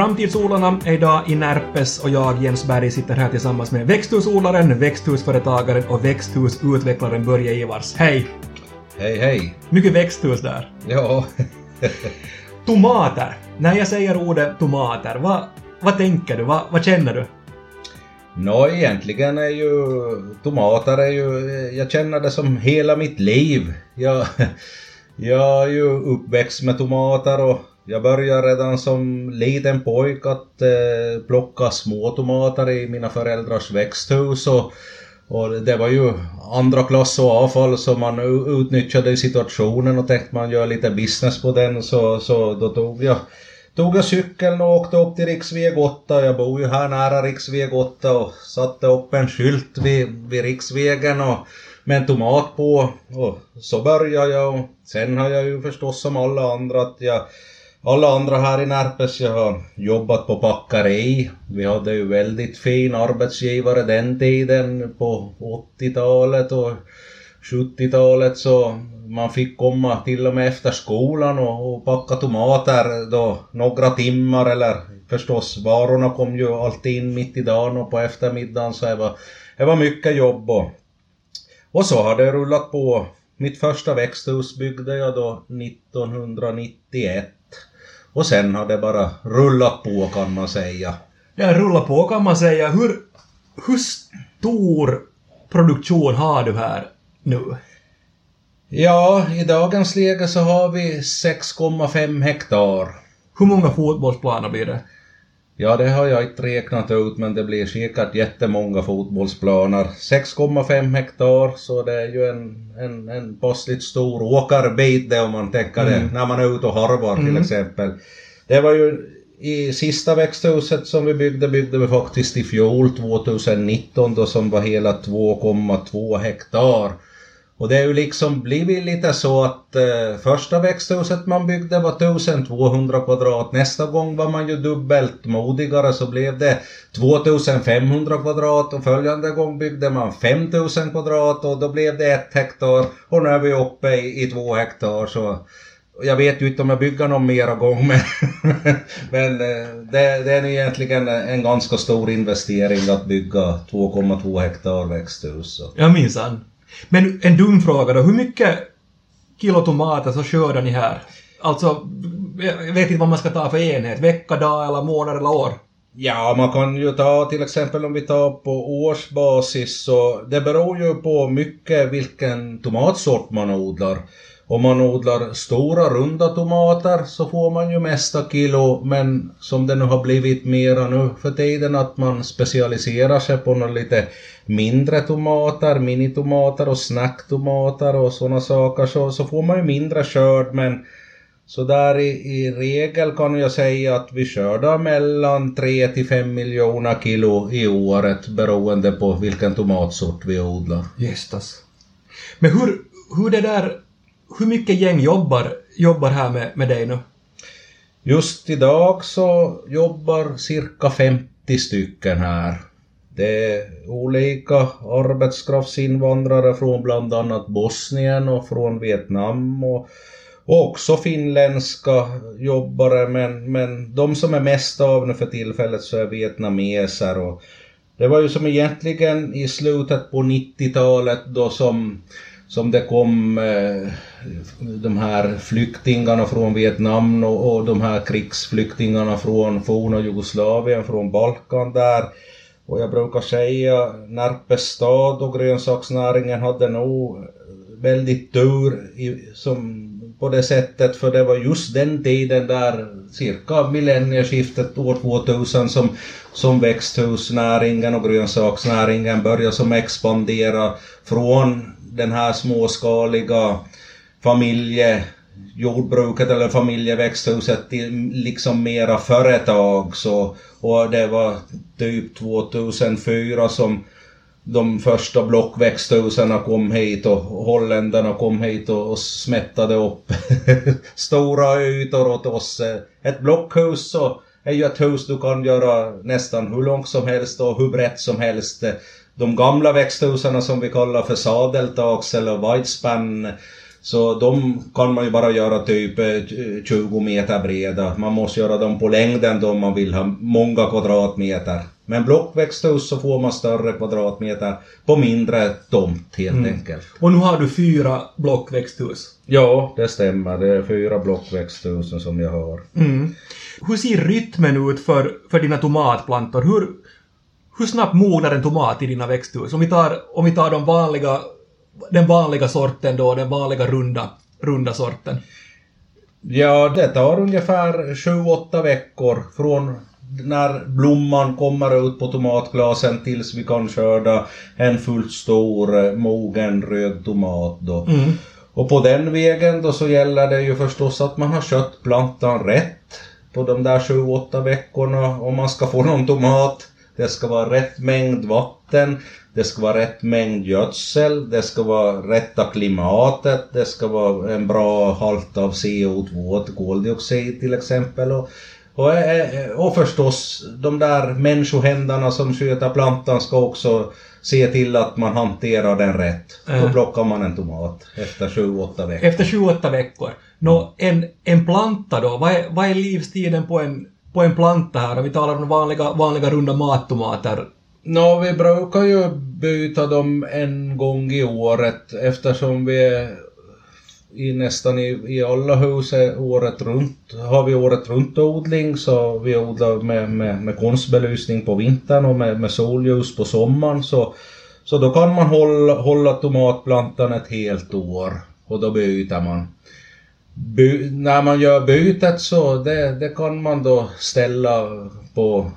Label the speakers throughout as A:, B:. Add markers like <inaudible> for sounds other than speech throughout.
A: Framtidsodlarna är idag i Närpes och jag, Jens Berg, sitter här tillsammans med växthusodlaren, växthusföretagaren och växthusutvecklaren Börje Ivars. Hej!
B: Hej hej!
A: Mycket växthus där.
B: Ja, <laughs>
A: Tomater! När jag säger ordet tomater, vad, vad tänker du? Vad, vad känner du?
B: nå egentligen är ju tomater är ju, jag känner det som hela mitt liv. Jag, <laughs> jag är ju uppväxt med tomater och jag började redan som liten pojk att eh, plocka små tomater i mina föräldrars växthus och, och det var ju andra klass och avfall så man utnyttjade situationen och tänkte man gör lite business på den så, så då tog jag tog jag cykeln och åkte upp till riksväg 8. Jag bor ju här nära riksväg 8 och satte upp en skylt vid, vid riksvägen och med en tomat på. Och så började jag och sen har jag ju förstås som alla andra att jag alla andra här i Närpes, jag har jobbat på packeri. Vi hade ju väldigt fin arbetsgivare den tiden på 80-talet och 70-talet så man fick komma till och med efter skolan och, och packa tomater då några timmar eller förstås varorna kom ju alltid in mitt i dagen och på eftermiddagen så det var, det var mycket jobb och, och så har det rullat på. Mitt första växthus byggde jag då 1991 och sen har det bara rullat på kan man säga.
A: Det rullar på kan man säga. Hur, hur stor produktion har du här nu?
B: Ja, i dagens läge så har vi 6,5 hektar.
A: Hur många fotbollsplaner blir det?
B: Ja, det har jag inte räknat ut men det blir säkert jättemånga fotbollsplaner. 6,5 hektar så det är ju en, en, en passligt stor åkerbit det om man tänker det när man är ute och harvar till exempel. Det var ju i sista växthuset som vi byggde byggde vi faktiskt i fjol 2019 då som var hela 2,2 hektar. Och det är ju liksom blivit lite så att eh, första växthuset man byggde var 1200 kvadrat. Nästa gång var man ju dubbelt modigare så blev det 2500 kvadrat och följande gång byggde man 5000 kvadrat och då blev det ett hektar och nu är vi uppe i, i två hektar så jag vet ju inte om jag bygger någon mera gång <laughs> men, men eh, det, det är ju egentligen en ganska stor investering att bygga 2,2 hektar växthus. Så.
A: Ja, minsann. Men en dum fråga då. Hur mycket kilo tomater så skördar ni här? Alltså, jag vet inte vad man ska ta för enhet. Vecka, dag eller månad eller år?
B: Ja, man kan ju ta till exempel om vi tar på årsbasis så det beror ju på mycket vilken tomatsort man odlar. Om man odlar stora runda tomater så får man ju mesta kilo men som det nu har blivit mera nu för tiden att man specialiserar sig på några lite mindre tomater, minitomater och snacktomater och sådana saker så, så får man ju mindre skörd men så där i, i regel kan jag säga att vi skördar mellan 3 till 5 miljoner kilo i året beroende på vilken tomatsort vi odlar.
A: Gästas. Men hur, hur det där... Hur mycket gäng jobbar, jobbar här med, med dig nu?
B: Just idag så jobbar cirka 50 stycken här. Det är olika arbetskraftsinvandrare från bland annat Bosnien och från Vietnam och och också finländska jobbare men, men de som är mest av nu för tillfället så är vietnameser och det var ju som egentligen i slutet på 90-talet då som, som det kom eh, de här flyktingarna från Vietnam och, och de här krigsflyktingarna från forna Jugoslavien, från Balkan där. Och jag brukar säga Närpes stad och grönsaksnäringen hade nog väldigt tur i, som på det sättet för det var just den tiden där cirka millennieskiftet år 2000 som, som växthusnäringen och grönsaksnäringen började som expandera från den här småskaliga familjejordbruket eller familjeväxthuset till liksom mera företag så och det var typ 2004 som de första blockväxthusen kom hit och holländarna kom hit och, och smättade upp <laughs> stora ytor åt oss. Ett blockhus så är ju ett hus du kan göra nästan hur långt som helst och hur brett som helst. De gamla växthusen som vi kallar för sadeltags eller widespan Så de kan man ju bara göra typ eh, 20 meter breda. Man måste göra dem på längden då man vill ha många kvadratmeter. Men blockväxthus så får man större kvadratmeter på mindre tomt helt enkelt.
A: Och nu har du fyra blockväxthus.
B: Ja, det stämmer. Det är fyra blockväxthusen som jag har.
A: Mm. Hur ser rytmen ut för, för dina tomatplantor? Hur, hur snabbt mognar en tomat i dina växthus? Om vi tar, om vi tar de vanliga, den vanliga sorten då, den vanliga runda, runda sorten.
B: Ja, det tar ungefär 7-8 veckor från när blomman kommer ut på tomatglasen tills vi kan skörda en fullt stor eh, mogen röd tomat då.
A: Mm.
B: Och på den vägen då så gäller det ju förstås att man har skött plantan rätt på de där 7-8 veckorna om man ska få någon tomat. Det ska vara rätt mängd vatten, det ska vara rätt mängd gödsel, det ska vara rätta klimatet, det ska vara en bra halt av CO2, koldioxid till exempel. Och, och, eh, och förstås de där människohänderna som sköter plantan ska också se till att man hanterar den rätt. Då
A: Ja.
B: plockar man en tomat efter 7-8 veckor.
A: Efter 28 veckor. Nå, en, en planta då, vad är, vad är livstiden på en, en planta här? Om vi talar om vanliga, vanliga runda mattomater.
B: Nå, vi brukar ju byta dem en gång i året eftersom vi är i nästan i, i alla hus året runt, har vi året runt odling så vi odlar med, med, med konstbelysning på vintern och med, med solljus på sommaren så, så då kan man hålla, hålla tomatplantan ett helt år och då byter man. När man gör bytet så det, det kan man då ställa på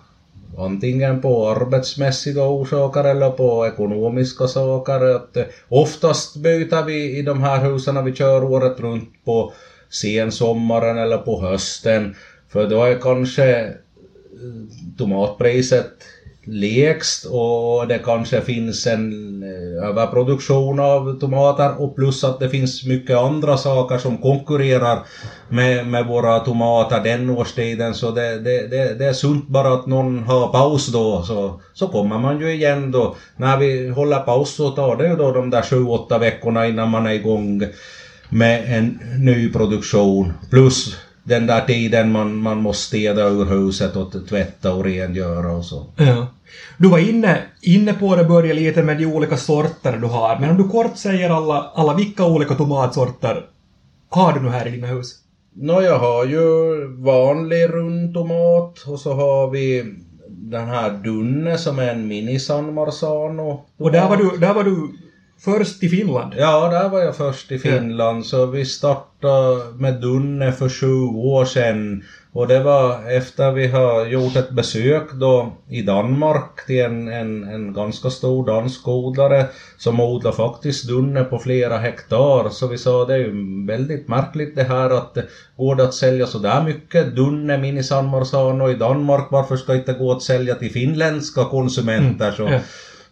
B: antingen på arbetsmässiga orsaker eller på ekonomiska saker. Att, eh, oftast byter vi i de här husen vi kör året runt på sensommaren eller på hösten. För då är kanske eh, tomatpriset lägst och det kanske finns en eh, överproduktion av tomater och plus att det finns mycket andra saker som konkurrerar med, med våra tomater den årstiden så det, det, det, det är sunt bara att någon har paus då så, så kommer man ju igen då. När vi håller paus så tar det ju då de där 7-8 veckorna innan man är igång med en ny produktion plus den där tiden man, man måste städa ur huset och tvätta och rengöra och så.
A: Ja. Du var inne, inne på det, börja lite med de olika sorter du har, men om du kort säger alla, alla vilka olika tomatsorter har du nu här i dina hus?
B: Nå, jag har ju vanlig rund tomat och så har vi den här Dunne som är en mini San Marzano.
A: Och där var du, där var du först i Finland.
B: Ja, där var jag först i Finland. Så vi startade med Dunne för sju år sedan. Och det var efter vi har gjort ett besök då i Danmark till en, en, en ganska stor dansk odlare som odlar faktiskt Dunne på flera hektar. Så vi sa det är ju väldigt märkligt det här att går det att sälja så där mycket Dunne Mini San Marzano i Danmark. Varför ska det inte gå att sälja till finländska konsumenter? Så,
A: Ja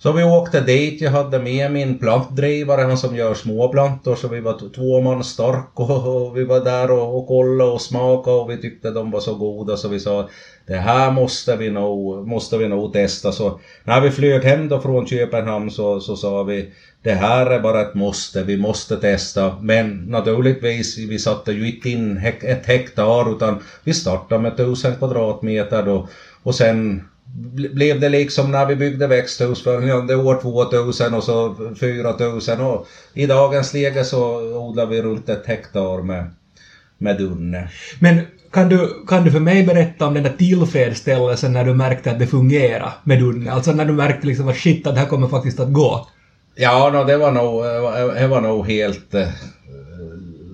B: så vi åkte dit, jag hade med min plantdrivare, han som gör småplantor, så vi var två man stark och, och vi var där och, och kollade och smakade och vi tyckte de var så goda så vi sa det här måste vi nog, måste vi nog testa. Så när vi flög hem då från Köpenhamn så, så sa vi det här är bara ett måste, vi måste testa. Men naturligtvis, vi satte ju inte in ett hektar utan vi startade med 1000 kvadratmeter då och sen blev det liksom när vi byggde växthus följande år 2000 och så 4000 och i dagens läge så odlar vi runt ett hektar med, med dunne.
A: Men kan du, kan du för mig berätta om den där tillfredsställelsen när du märkte att det fungerade med Dunne? Alltså när du märkte liksom att shit, att det här kommer faktiskt att gå.
B: Ja, no, det var nog, det var nog helt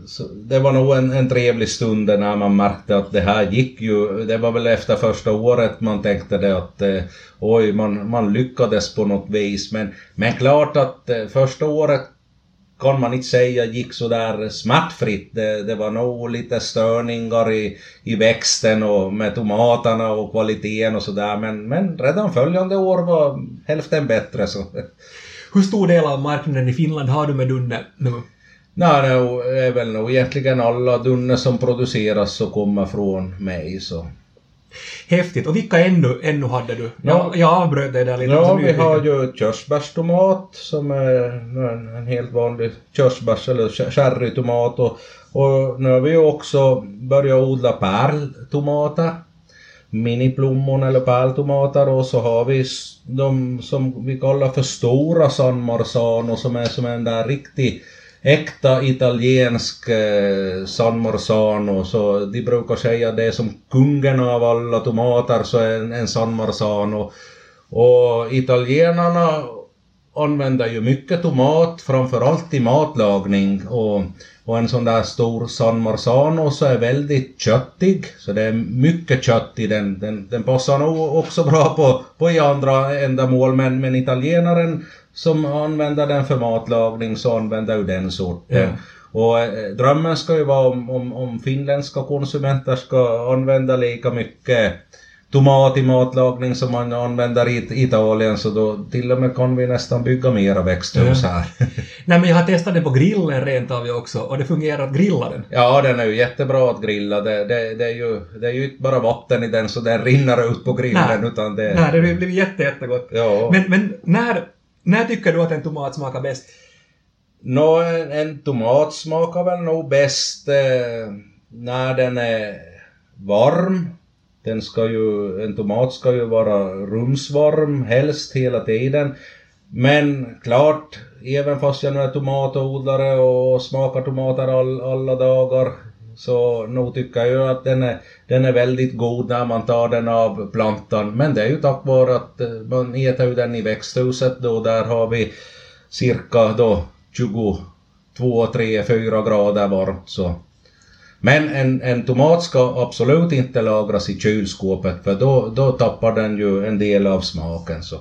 B: så det var nog en, en trevlig stund när man märkte att det här gick ju. Det var väl efter första året man tänkte det att eh, oj, man, man lyckades på något vis. Men, men klart att eh, första året kan man inte säga gick så där smärtfritt. Det, det var nog lite störningar i, i växten och med tomaterna och kvaliteten och sådär. Men, men redan följande år var hälften bättre. Så.
A: Hur stor del av marknaden i Finland har du med Dunne nu?
B: Nej, det är väl nog egentligen alla dunne som produceras så kommer från mig så.
A: Häftigt. Och vilka ännu, ännu hade du?
B: Ja.
A: Jag, jag avbröt dig där lite.
B: Ja, vi har ju körsbärstomat som är en, en helt vanlig körsbärs eller cherrytomat och, och nu har vi ju också börjat odla pärltomater. Miniplommon eller pärltomater och så har vi de som vi kallar för stora San Marzano som är som en där riktig äkta italiensk eh, San Marzano så de brukar säga det är som kungen av alla tomater så är en, en San Marzano och italienarna använder ju mycket tomat, framförallt i matlagning och, och en sån där stor San Marzano så är väldigt köttig, så det är mycket kött i den. Den, den passar nog också bra på, på i andra ändamål men, men italienaren som använder den för matlagning så använder ju den sorten.
A: Ja.
B: Och eh, drömmen ska ju vara om, om, om finländska konsumenter ska använda lika mycket tomat i matlagning som man använder i Italien så då till och med kan vi nästan bygga mera växthus här. <laughs>
A: Nej men jag har testat den på grillen rent av också och det fungerar att grilla den.
B: ja, den är ju jättebra att grilla. Det, det, det, är ju, det är ju inte bara vatten i den så den rinner ut på grillen
A: Nej.
B: utan det...
A: Nej, det blir jätte, jättegott.
B: Ja.
A: Men, men när, när tycker du att en tomat smakar bäst?
B: Nå, en, en tomat smakar väl nog bäst eh, när den är varm. Den ska ju, en tomat ska ju vara rumsvarm helst hela tiden. Men klart, även fast jag nu är tomatodlare och smakar tomater all, alla dagar så nog tycker jag ju att den är, den är väldigt god när man tar den av plantan. Men det är ju tack vare att eh, man äter ju den i växthuset då. Där har vi cirka då 22, 3, 4 grader varmt så. Men en, en tomat ska absolut inte lagras i kylskåpet för då, då tappar den ju en del av smaken så.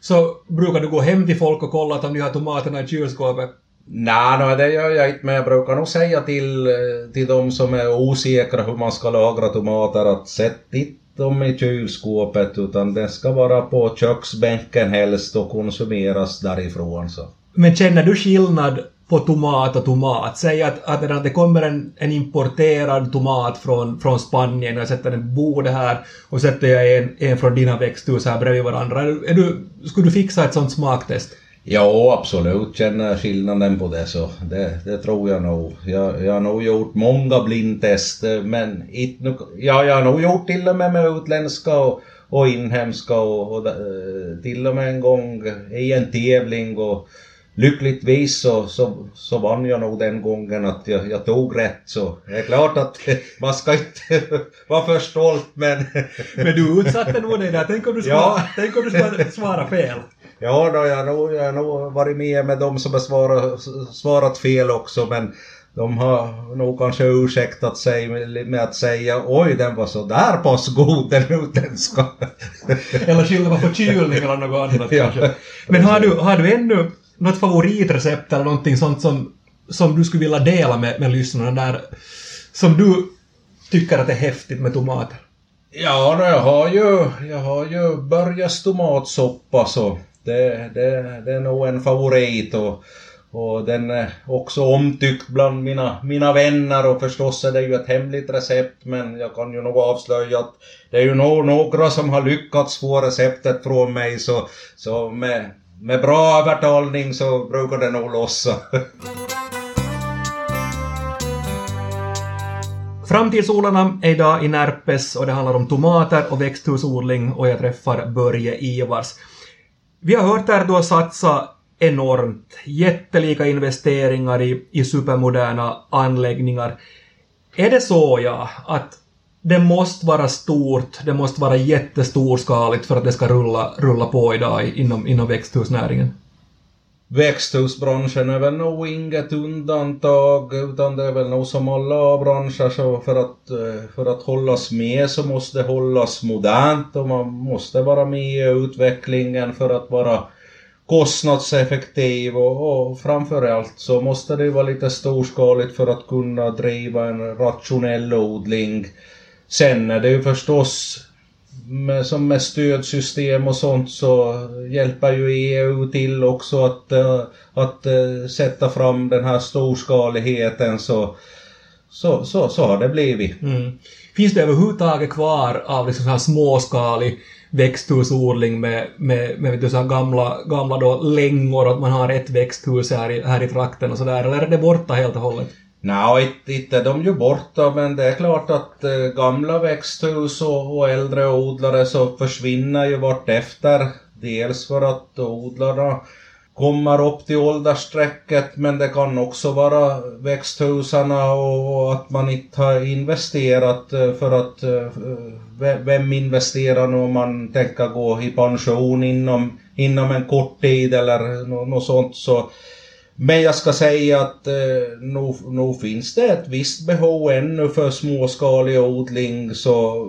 A: Så brukar du gå hem till folk och kolla att om de har tomaterna i kylskåpet?
B: Nej, no, det gör jag inte, men jag brukar nog säga till, eh, till de som är osäkra hur man ska lagra tomater att sätt inte dem i kylskåpet utan det ska vara på köksbänken helst och konsumeras därifrån så.
A: Men känner du skillnad på tomat och tomat? Säg att, att det- det kommer en, en importerad tomat från, från Spanien och jag sätter den på bordet här och sätter jag en, en från dina växthus här bredvid varandra. Är, du- är du, skulle du fixa ett sånt smaktest?
B: Ja, absolut känner jag skillnaden på det så det, det tror jag nog. Jag, jag har nog gjort många blindtester men inte, nu- ja, jag har nog gjort till och med med utländska och, och inhemska och, och eh, till och med en gång i en tävling och lyckligtvis så, så, så vann jag nog den gången att jag, jag tog rätt så det är klart att man ska inte <laughs> vara för stolt men <laughs>
A: Men du utsatte nog dig där. Tänk om du,
B: Ja.
A: svar, tänk om du svar, svarar fel.
B: Ja, då, jag, nog, jag har nog varit med med de som har svarat, svarat fel också men de har nog kanske ursäktat sig med, med att säga oj den var så där pass god den utländska.
A: Eller skylla på förkylning eller något annat <laughs>
B: Ja.
A: kanske. Men har du, har du ännu något favoritrecept eller någonting sånt som, som du skulle vilja dela med, med lyssnarna där som du tycker att är häftigt med tomater?
B: Ja, jag har ju, jag har ju Börjes tomatsoppa så det, det, det är nog en favorit och, och den är också omtyckt bland mina, mina vänner och förstås är det ju ett hemligt recept men jag kan ju nog avslöja att det är ju nog några som har lyckats få receptet från mig så, så med, med bra övertalning så brukar det nog lossa. <laughs>
A: Framtidsodlarna är idag i Närpes och det handlar om tomater och växthusodling och jag träffar Börje Ivars. Vi har hört här att du har satsat enormt, jättelika investeringar i, i supermoderna anläggningar. Är det så, ja, att det måste vara stort, det måste vara jättestorskaligt för att det ska rulla, rulla på idag i- inom, inom växthusnäringen?
B: Växthusbranschen är väl nog inget undantag utan det är väl nog som alla branscher så för att, eh, för att hållas med så måste det hållas modernt och man måste vara med i utvecklingen för att vara kostnadseffektiv och, och framförallt så måste det vara lite storskaligt för att kunna driva en rationell odling. Sen är det ju förstås med, som med stödsystem och sånt så hjälper ju EU till också att, eh, att eh, sätta fram den här storskaligheten så, så, så, så har det blivit.
A: Mm. Finns det överhuvudtaget kvar av liksom så här småskalig växthusodling med, med, med du, så här gamla, gamla då längor, att man har ett växthus här i, här i trakten och sådär, eller är det borta helt och hållet?
B: Nej, inte de ju borta, men det är klart att eh, gamla växthus och, och äldre odlare så försvinner ju vartefter. Dels för att odlarna kommer upp till åldersstrecket men det kan också vara växthusarna och att man inte har investerat eh, för att eh, vem investerar nu om man tänker gå i pension inom, inom en kort tid eller något sånt så men jag ska säga att eh, nog, nog finns det ett visst behov ännu för småskalig odling så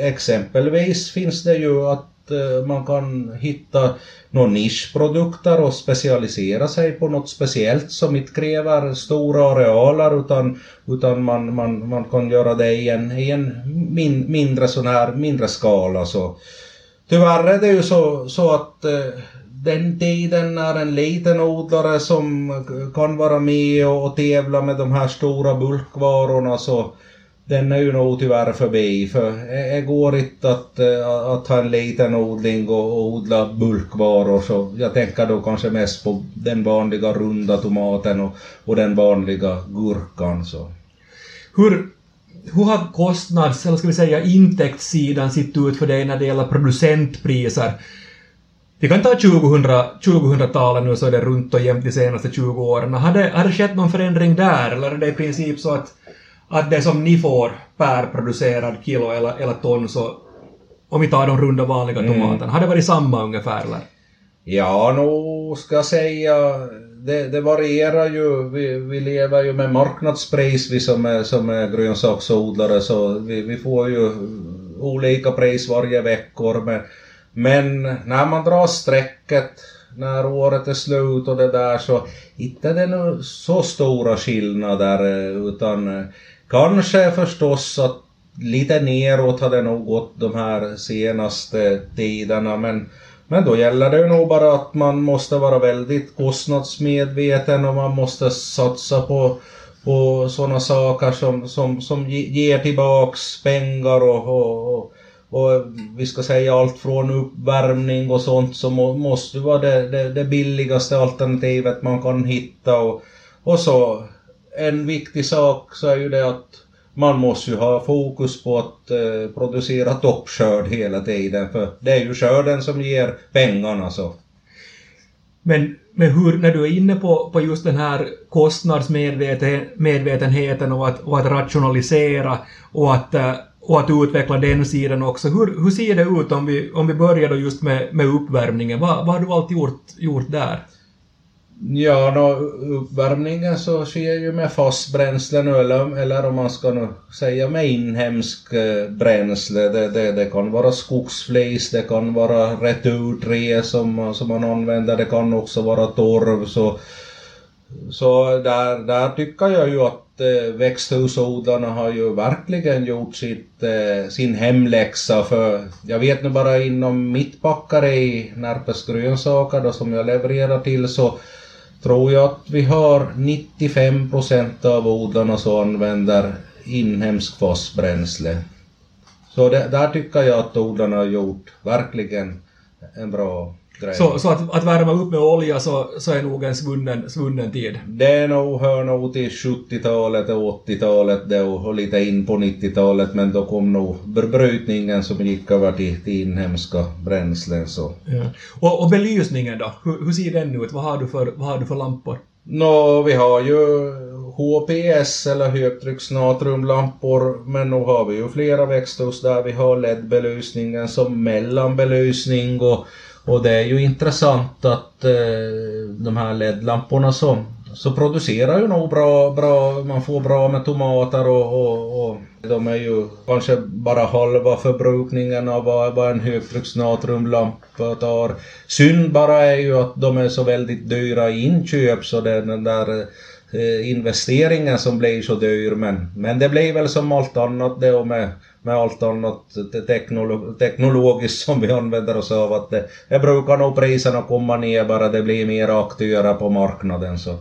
B: exempelvis finns det ju att eh, man kan hitta några nischprodukter och specialisera sig på något speciellt som inte kräver stora arealer utan, utan man, man, man kan göra det i en, i en min, mindre sån här, mindre skala. Så. Tyvärr är det ju så, så att eh, den tiden när en liten odlare som kan vara med och tävla med de här stora bulkvarorna så den är ju nog tyvärr förbi för det går inte att, att ha en liten odling och odla bulkvaror så jag tänker då kanske mest på den vanliga runda tomaten och, och den vanliga gurkan. Så.
A: Hur, hur har kostnads, eller ska vi säga intäktssidan sett ut för dig när det gäller producentpriser? Vi kan ta 2000, 2000-talet nu så är det runt och jämnt de senaste 20 åren. Har det, har det skett någon förändring där eller är det i princip så att att det som ni får per producerad kilo eller, eller ton så om vi tar de runda vanliga mm. tomaterna, har det varit samma ungefär eller?
B: Ja, nog ska jag säga, det, det varierar ju. Vi, vi lever ju med marknadspris vi som är, som är grönsaksodlare så vi, vi får ju olika pris varje veckor men, men när man drar strecket när året är slut och det där så inte det är det så stora skillnader eh, utan eh, Kanske förstås att lite neråt har det nog gått de här senaste tiderna men, men då gäller det ju nog bara att man måste vara väldigt kostnadsmedveten och man måste satsa på, på sådana saker som, som, som ger tillbaks pengar och, och, och, och vi ska säga allt från uppvärmning och sånt som måste vara det, det, det billigaste alternativet man kan hitta och, och så en viktig sak så är ju det att man måste ju ha fokus på att eh, producera toppskörd hela tiden för det är ju skörden som ger pengarna så.
A: Men, men hur, när du är inne på, på just den här kostnadsmedvetenheten och att, och att rationalisera och att, eh, och att utveckla den sidan också. Hur, hur ser det ut om vi, om vi börjar då just med, med uppvärmningen? Vad, vad har du alltid gjort, gjort där?
B: Ja, no, uppvärmningen så sker ju med fast bränsle nu eller, eller om man ska nu säga med inhemsk eh, bränsle. Det, det, det kan vara skogsflis, det kan vara returträ som, som man använder, det kan också vara torv. Så, så där, där tycker jag ju att eh, växthusodlarna har ju verkligen gjort sitt, eh, sin hemläxa för jag vet nu bara inom mitt backeri, Närpes grönsaker då som jag levererar till så tror jag att vi har 95 procent av odlarna som använder inhemskt fosbränsle. Så det, där tycker jag att odlarna har gjort verkligen en bra.
A: Så, så att, att värma upp med olja så, så är nog en svunnen, svunnen tid?
B: Det är nog, hör nog till 70-talet och 80-talet då, och lite in på 90-talet men då kom nog brytningen som gick över till, till inhemska bränslen. Så.
A: Ja. Och, och belysningen då, hur, hur ser den ut? Vad har du för, vad har du för lampor?
B: Nå, vi har ju HPS eller högtrycksnatriumlampor men nu har vi ju flera växthus där vi har LED-belysningen som mellanbelysning och och det är ju intressant att eh, de här LED-lamporna så, så producerar ju nog bra, bra, man får bra med tomater och, och, och de är ju kanske bara halva förbrukningen av vad, vad en högtrycksnatriumlampa tar. Synd bara är ju att de är så väldigt dyra i inköp så det är den där eh, investeringen som blir så dyr men, men det blir väl som allt annat det och med med allt annat teknolo teknologiskt som vi använder oss av. Att det, det brukar nog priserna komma ner bara det blir mer aktörer på marknaden. Så.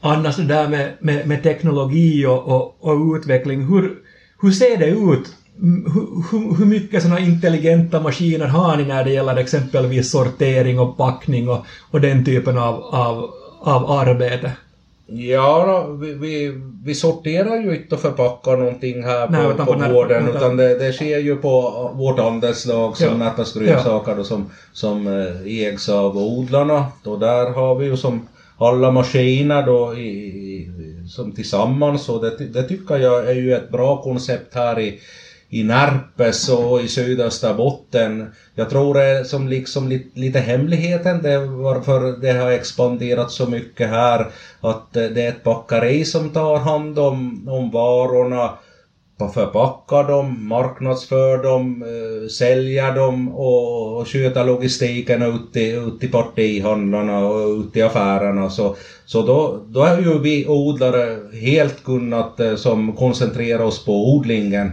A: annars det där med, med, med teknologi och, och, och utveckling, hur, hur ser det ut? Hur, hur, hur mycket sådana intelligenta maskiner har ni när det gäller exempelvis sortering och packning och, och den typen av, av, av arbete?
B: Ja, då, vi, vi, vi sorterar ju inte och förpackar någonting här
A: Nej,
B: på,
A: utan
B: på
A: på när-
B: gården
A: utan-
B: utan det, det sker ju på vårt andelslag som
A: Ja.
B: Närpes grönsaker och som, som eh, ägs av odlarna. Och där har vi ju som alla maskiner då i, i, som tillsammans och det, det tycker jag är ju ett bra koncept här i, i Närpes och i sydöstra botten. Jag tror det är som liksom lite, lite hemligheten det varför det har expanderat så mycket här. Att det är ett bakeri som tar hand om, om varorna, förpackar dem, marknadsför dem, eh, säljer dem och, och sköter logistiken ut i, ut till partihandlarna och ut i affärerna. Så, så då, då har ju vi odlare helt kunnat eh, som koncentrera oss på odlingen.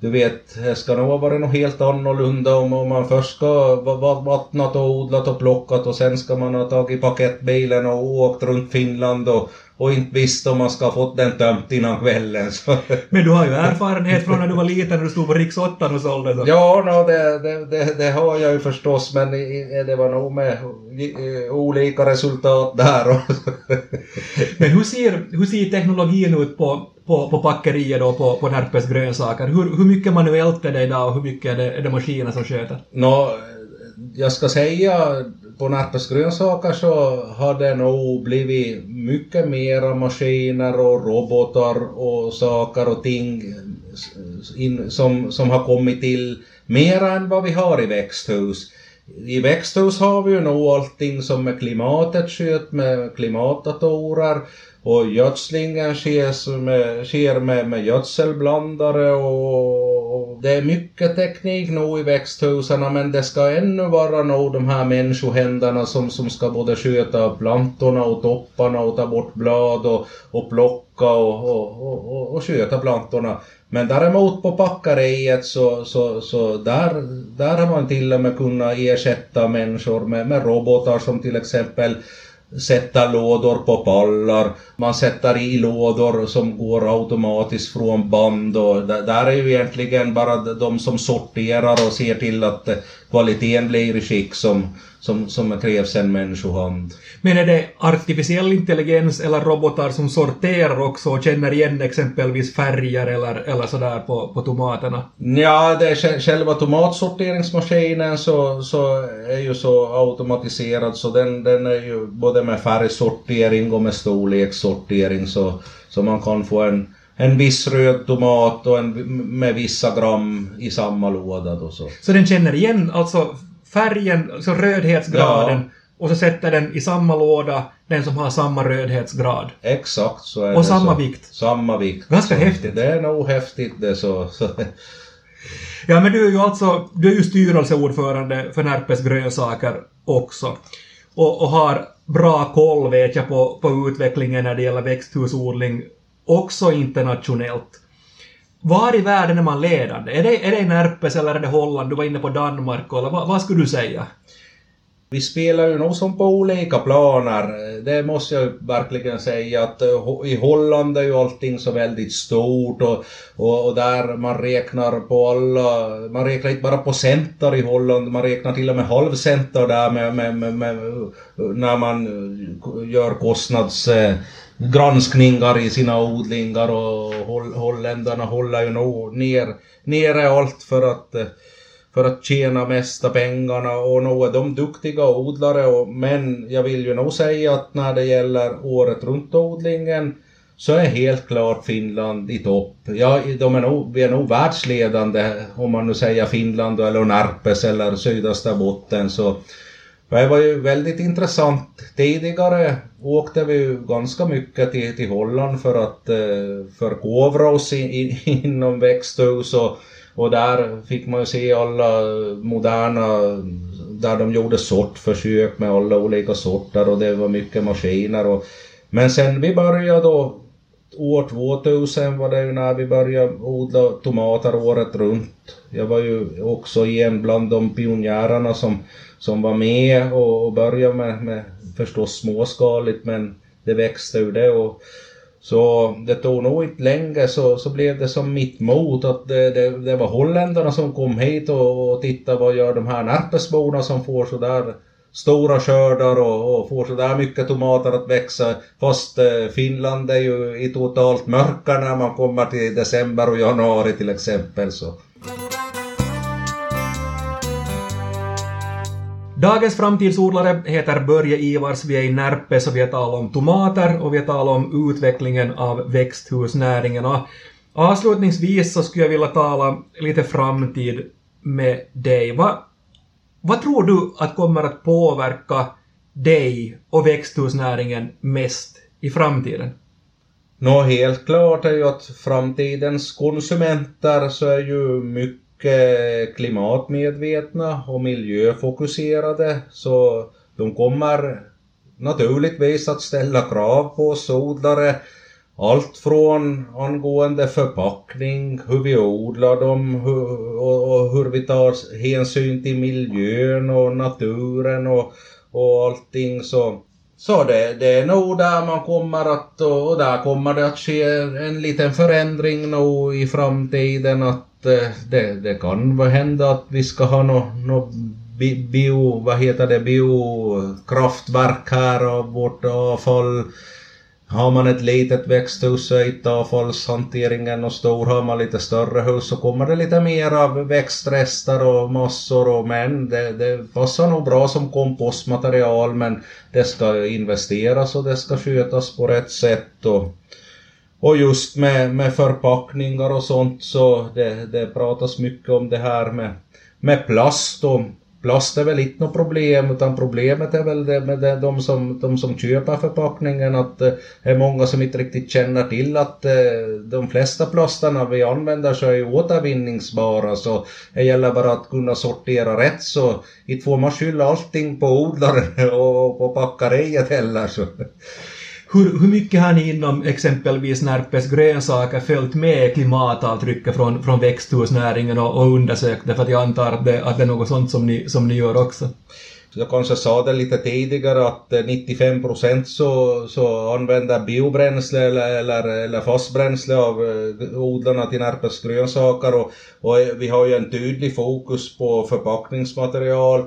B: Du vet, det ska nog ha varit något helt annorlunda om, om man först ska va- va- vattnat och odlat och plockat och sen ska man ha tagit paketbilen och åkt runt Finland och, och inte visst om man ska ha fått den tömt innan kvällen. Så. <laughs>
A: Men du har ju erfarenhet från när du var liten när du stod på riks 8 och sålde. Så.
B: Ja, no, det, det, det, det har jag ju förstås men det var nog med olika resultat där. Och,
A: Men hur ser, hur ser teknologin ut på, på, på packeriet då, på, på Närpes grönsaker? Hur, hur mycket manuellt är det idag och hur mycket är det, är det maskiner som sköter?
B: Nå, jag ska säga på Närpes grönsaker så har det nog blivit mycket mera maskiner och robotar och saker och ting in, som, som har kommit till mera än vad vi har i växthus. I växthus har vi ju nog allting som med klimatet sköt med klimatdatorer och gödslingen sker med, sker med, med gödselblandare och, och det är mycket teknik nog i växthusen men det ska ännu vara nog de här människohänderna som, som ska både sköta plantorna och topparna och ta bort blad och, och plocka och, och, och, och, och sköta plantorna. Men däremot på packeriet så, så, så där, där har man till och med kunnat ersätta människor med, med robotar som till exempel sätta lådor på pallar. Man sätter i lådor som går automatiskt från band och där, är ju egentligen bara de som sorterar och ser till att eh, kvaliteten blir i skick som, som, som krävs en människohand.
A: Men är det artificiell intelligens eller robotar som sorterar också och känner igen exempelvis färger eller, eller sådär på, på tomaterna?
B: Ja, det är sj- själva tomatsorteringsmaskinen så, så är ju så automatiserad så den, den är ju både med färgsortering och med storlekssortering så, så man kan få en, en viss röd tomat och en med vissa gram i samma låda då så.
A: Så den känner igen alltså färgen, alltså rödhetsgraden och så sätter den i samma låda den som har samma rödhetsgrad.
B: Exakt så är
A: Och
B: det
A: samma
B: så.
A: vikt.
B: Samma vikt.
A: Ganska
B: så
A: häftigt.
B: Det är nog häftigt det så. så. <laughs>
A: Ja, men du är ju alltså du är ju styrelseordförande för Närpes grönsaker också. Och, och har bra koll, vet jag, på, på utvecklingen när det gäller växthusodling, också internationellt. Var i världen är man ledande? Är det, är det Närpes eller är det Holland? Du var inne på Danmark, eller vad, vad skulle du säga?
B: Vi spelar ju nog som på olika planer. Det måste jag verkligen säga att eh, i Holland är ju allting så väldigt stort och, och, och där man räknar på alla, man räknar inte bara på center i Holland, man räknar till och med halvcenter där med, med, med, med eh, när man eh, gör kostnads eh, granskningar i sina odlingar och holl, holländarna håller ju nog ner, nere allt för att för att tjäna mesta pengarna och nog är de duktiga odlare och, men jag vill ju nog säga att när det gäller året runt odlingen så är helt klart Finland i topp. Ja, de är nog, vi är nog världsledande om man nu säger Finland eller Närpes eller sydöstra botten så det var ju väldigt intressant. Tidigare åkte vi ju ganska mycket till, till Holland för att eh, förkovra oss in, in, inom växthus och, och där fick man ju se alla moderna, där de gjorde sortförsök med alla olika sorter och det var mycket maskiner och men sen vi började då år 2000 var det ju när vi började odla tomater året runt. Jag var ju också en bland de pionjärerna som, som var med och, och började med, med förstås småskaligt men det växte ur det. Och, så det tog nog inte länge så, så blev det som mitt mot att det, det, det var holländarna som kom hit och, och tittade vad gör de här Närpesborna som får sådär stora skördar och, och får sådär mycket tomater att växa. Fast eh, Finland är ju i totalt mörker när man kommer till december och januari till exempel. Så.
A: Dagens framtidsodlare heter Börje Ivars, vi är i Närpes och vi har talat om tomater och vi har talat om utvecklingen av växthusnäringen. Och avslutningsvis så skulle jag vilja tala lite framtid med dig. Vad, vad tror du att kommer att påverka dig och växthusnäringen mest i framtiden?
B: Nå, helt klart är ju att framtidens konsumenter så är ju mycket Eh, klimatmedvetna och miljöfokuserade så de kommer naturligtvis att ställa krav på oss odlare. Allt från angående förpackning, hur vi odlar dem hur, och, och, hur vi tar hänsyn till miljön och naturen och, och allting så. Så det, det är nog där man kommer att, och där kommer det att ske en liten förändring nog i framtiden att Eh, det, det kan hända att vi ska ha något no bio, vad heter det, biokraftverk här av vårt avfall. Har man ett litet växthus så är inte avfallshanteringen och stor. Har man lite större hus så kommer det lite mer av växtrester och massor och men det, det passar nog bra som kompostmaterial men det ska investeras och det ska skötas på rätt sätt. Och, och just med, med förpackningar och sånt så det, det pratas mycket om det här med, med plast och plast är väl inte något problem utan problemet är väl det med det, de, som, de som köper förpackningen att det är många som inte riktigt känner till att eh, de flesta plasterna vi använder så är ju återvinningsbara så det gäller bara att kunna sortera rätt så inte får man skylla allting på odlaren <laughs> och på packeriet heller. Så.
A: Hur, hur mycket har ni inom exempelvis Närpes grönsaker följt med klimatavtrycket från, från växthusnäringen och, och undersökt det? För att jag antar att det, att det är något sånt som ni, som ni gör också.
B: Jag kanske sa det lite tidigare att eh, 95 procent så, så använder biobränsle eller, eller, eller fastbränsle av eh, odlarna till Närpes grönsaker och, och vi har ju en tydlig fokus på förpackningsmaterial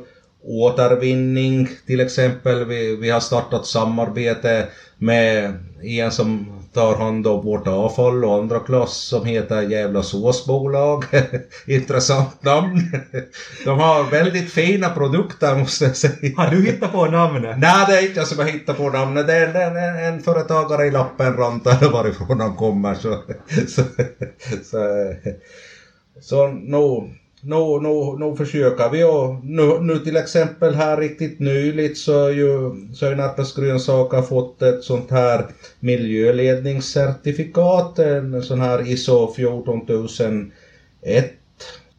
B: återvinning till exempel. Vi, vi har startat samarbete med en som tar hand om vårt avfall och andra klass som heter Jävla såsbolag. <laughs> Intressant namn. <laughs> De har väldigt fina produkter måste jag säga.
A: Har du hittat på namnet?
B: Nej, det är inte jag som har hittat på namnet. Det är en, en, en företagare i Lappenranta eller <laughs> varifrån han kommer. Så, så, så, så no, nu, nu, nu försöker vi och nu, nu till exempel här riktigt nyligt så har ju så grönsaker fått ett sånt här miljöledningscertifikat, en sån här ISO 14001.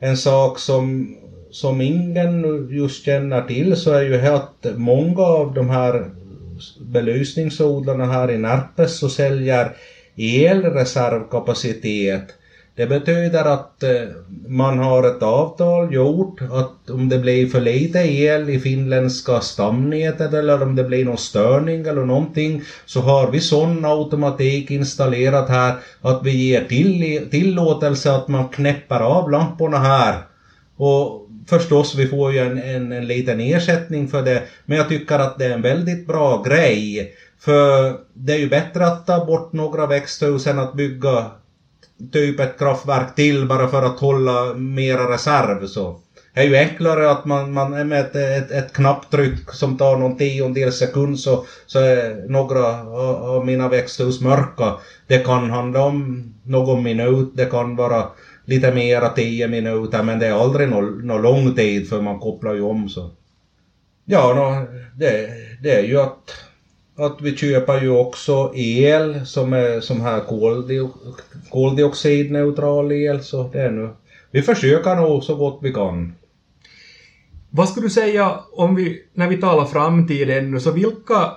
B: En sak som, som ingen just känner till så är ju att många av de här belysningsodlarna här i Närpes så säljer elreservkapacitet det betyder att eh, man har ett avtal gjort att om det blir för lite el i finländska stamnätet eller om det blir någon störning eller någonting så har vi sån automatik installerat här att vi ger till, tillåtelse att man knäpper av lamporna här. Och förstås, vi får ju en, en, en liten ersättning för det, men jag tycker att det är en väldigt bra grej. För det är ju bättre att ta bort några växthus än att bygga typ ett kraftverk till bara för att hålla mera reserv så. Det är ju enklare att man, man med ett, ett, ett knapptryck som tar någon tiondels sekund så, så är några av mina växthus mörka. Det kan handla om någon minut, det kan vara lite mera tio minuter men det är aldrig någon nå lång tid för man kopplar ju om så. Ja, no, det, det är ju att att vi köper ju också el som är som här koldioxidneutral el så det är nu. Vi försöker nog så gott vi kan.
A: Vad skulle du säga om vi, när vi talar framtid ännu, så vilka,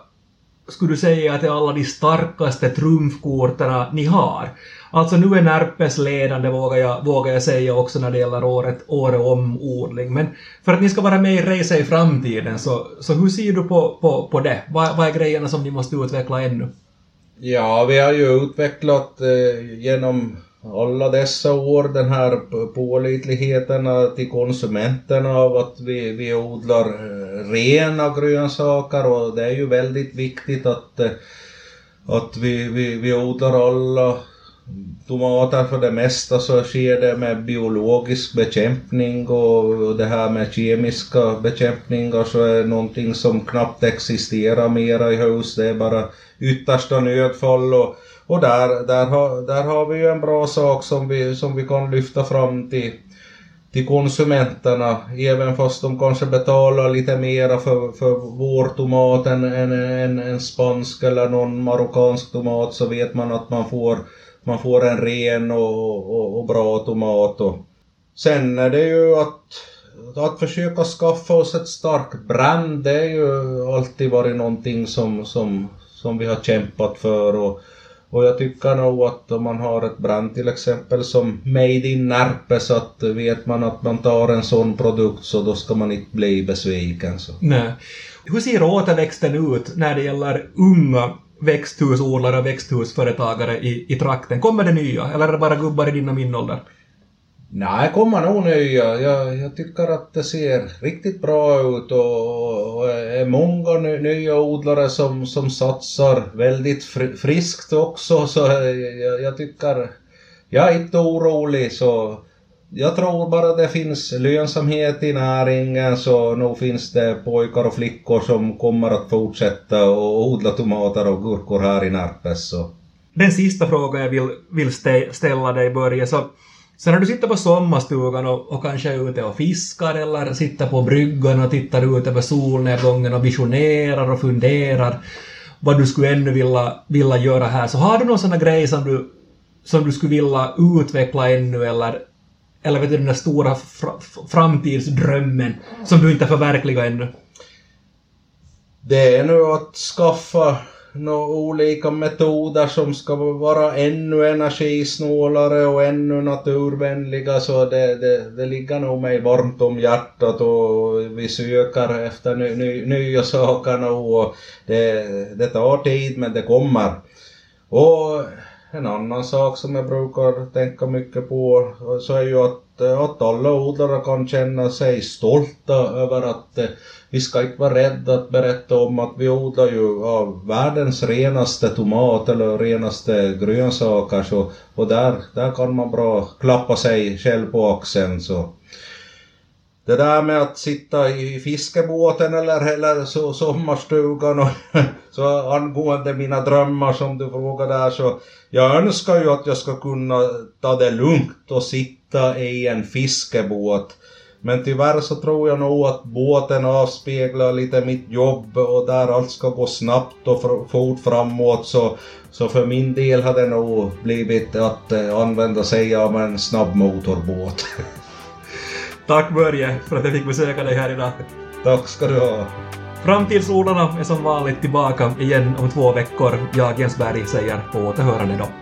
A: skulle du säga att det är alla de starkaste trumfkorten ni har? Alltså nu är Närpes ledande vågar jag, vågar jag säga också när det gäller året, året om odling. Men för att ni ska vara med i racet i framtiden så, så hur ser du på, på, på det? Vad, vad är grejerna som ni måste utveckla ännu?
B: Ja, vi har ju utvecklat eh, genom alla dessa år den här pålitligheten till konsumenterna av att vi, vi odlar eh, rena grönsaker och det är ju väldigt viktigt att, eh, att vi, vi, vi odlar alla tomater för det mesta så sker det med biologisk bekämpning och det här med kemiska bekämpningar så är någonting som knappt existerar mera i hus. Det är bara yttersta nödfall och, och där, där, har, där har vi ju en bra sak som vi, som vi kan lyfta fram till, till konsumenterna, även fast de kanske betalar lite mera för, för vår tomat än en, en, en spansk eller någon marockansk tomat så vet man att man får man får en ren och, och, och bra tomat. Och sen är det ju att att försöka skaffa oss ett starkt brand, det är ju alltid varit någonting som, som, som vi har kämpat för. Och, och jag tycker nog att om man har ett brand till exempel som Made in Närpe så att vet man att man tar en sån produkt så då ska man inte bli besviken. Så.
A: Nej. Hur ser återväxten ut när det gäller unga växthusodlare och växthusföretagare i, i trakten? Kommer det nya, eller är det bara gubbar i din och min ålder?
B: Nej, det kommer nog nya. Jag, jag tycker att det ser riktigt bra ut och, och är många nya odlare som, som satsar väldigt friskt också så jag, jag tycker jag är inte orolig så jag tror bara det finns lönsamhet i näringen så nog finns det pojkar och flickor som kommer att fortsätta och odla tomater och gurkor här i Närpes. Så.
A: Den sista frågan jag vill, vill ställa dig Börje, så, Sen när du sitter på sommarstugan och, och kanske är ute och fiskar eller sitter på bryggan och tittar ut över solnedgången och visionerar och funderar vad du skulle ännu vilja, vilja göra här, så har du någon sån grej som du, som du skulle vilja utveckla ännu eller eller vet du, den där stora fr framtidsdrömmen som du inte har förverkligat ännu?
B: Det är nu att skaffa några olika metoder som ska vara ännu energisnålare och ännu naturvänliga så det, det, det ligger nog mig varmt om hjärtat och vi söker efter ny, ny, nya saker nu och det, det tar tid men det kommer. Och en annan sak som jag brukar tänka mycket på så är ju att, att alla odlare kan känna sig stolta över att vi ska inte vara rädda att berätta om att vi odlar ju av världens renaste tomat eller renaste grönsaker så, och där, där kan man bra klappa sig själv på axeln så det där med att sitta i fiskebåten eller, eller så, sommarstugan och <laughs> så angående mina drömmar som du frågade där så jag önskar ju att jag ska kunna ta det lugnt och sitta i en fiskebåt. Men tyvärr så tror jag nog att båten avspeglar lite mitt jobb och där allt ska gå snabbt och fort framåt så, så för min del har det nog blivit att eh, använda sig av en snabbmotorbåt. <laughs>
A: Tack Börje för att jag fick besöka dig här idag.
B: Tack ska du ha.
A: Framtidsodlarna är som vanligt tillbaka igen om två veckor. Jag, Jens Berg, säger på återhörande då.